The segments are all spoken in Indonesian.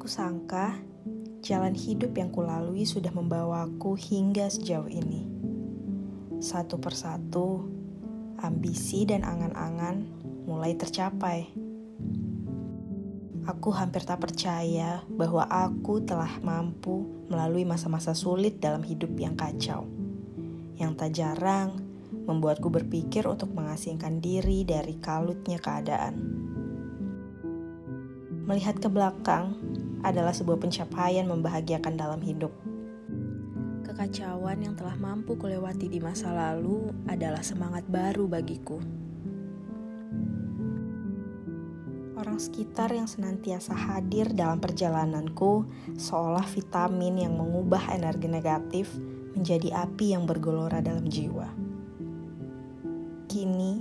Kusangka, jalan hidup yang kulalui sudah membawaku hingga sejauh ini. Satu persatu, ambisi dan angan-angan mulai tercapai. Aku hampir tak percaya bahwa aku telah mampu melalui masa-masa sulit dalam hidup yang kacau. Yang tak jarang membuatku berpikir untuk mengasingkan diri dari kalutnya keadaan. Melihat ke belakang adalah sebuah pencapaian membahagiakan dalam hidup. Kekacauan yang telah mampu kulewati di masa lalu adalah semangat baru bagiku. Orang sekitar yang senantiasa hadir dalam perjalananku seolah vitamin yang mengubah energi negatif menjadi api yang bergelora dalam jiwa. Kini,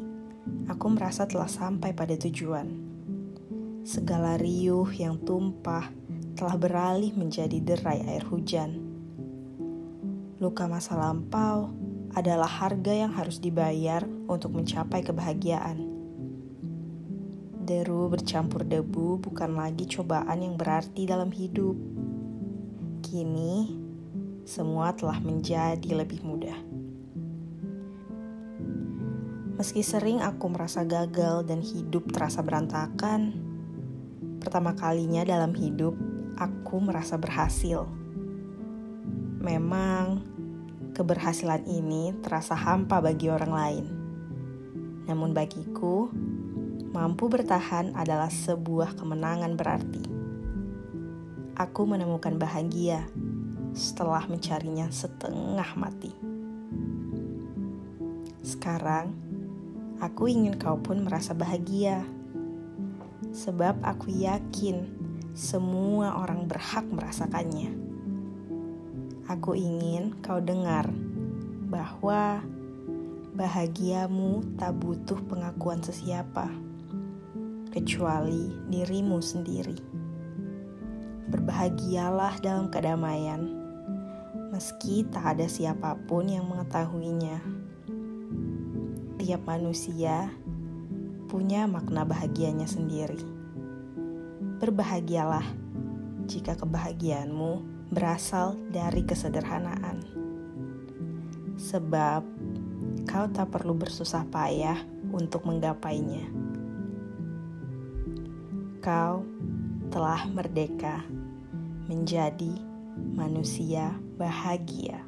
aku merasa telah sampai pada tujuan. Segala riuh yang tumpah telah beralih menjadi derai air hujan. Luka masa lampau adalah harga yang harus dibayar untuk mencapai kebahagiaan. Deru bercampur debu bukan lagi cobaan yang berarti dalam hidup. Kini, semua telah menjadi lebih mudah. Meski sering aku merasa gagal dan hidup terasa berantakan, pertama kalinya dalam hidup aku merasa berhasil. Memang keberhasilan ini terasa hampa bagi orang lain. Namun bagiku, mampu bertahan adalah sebuah kemenangan berarti. Aku menemukan bahagia setelah mencarinya setengah mati. Sekarang, aku ingin kau pun merasa bahagia. Sebab aku yakin semua orang berhak merasakannya. Aku ingin kau dengar bahwa bahagiamu tak butuh pengakuan sesiapa, kecuali dirimu sendiri. Berbahagialah dalam kedamaian, meski tak ada siapa pun yang mengetahuinya. Tiap manusia punya makna bahagianya sendiri. Berbahagialah jika kebahagiaanmu berasal dari kesederhanaan, sebab kau tak perlu bersusah payah untuk menggapainya. Kau telah merdeka menjadi manusia bahagia.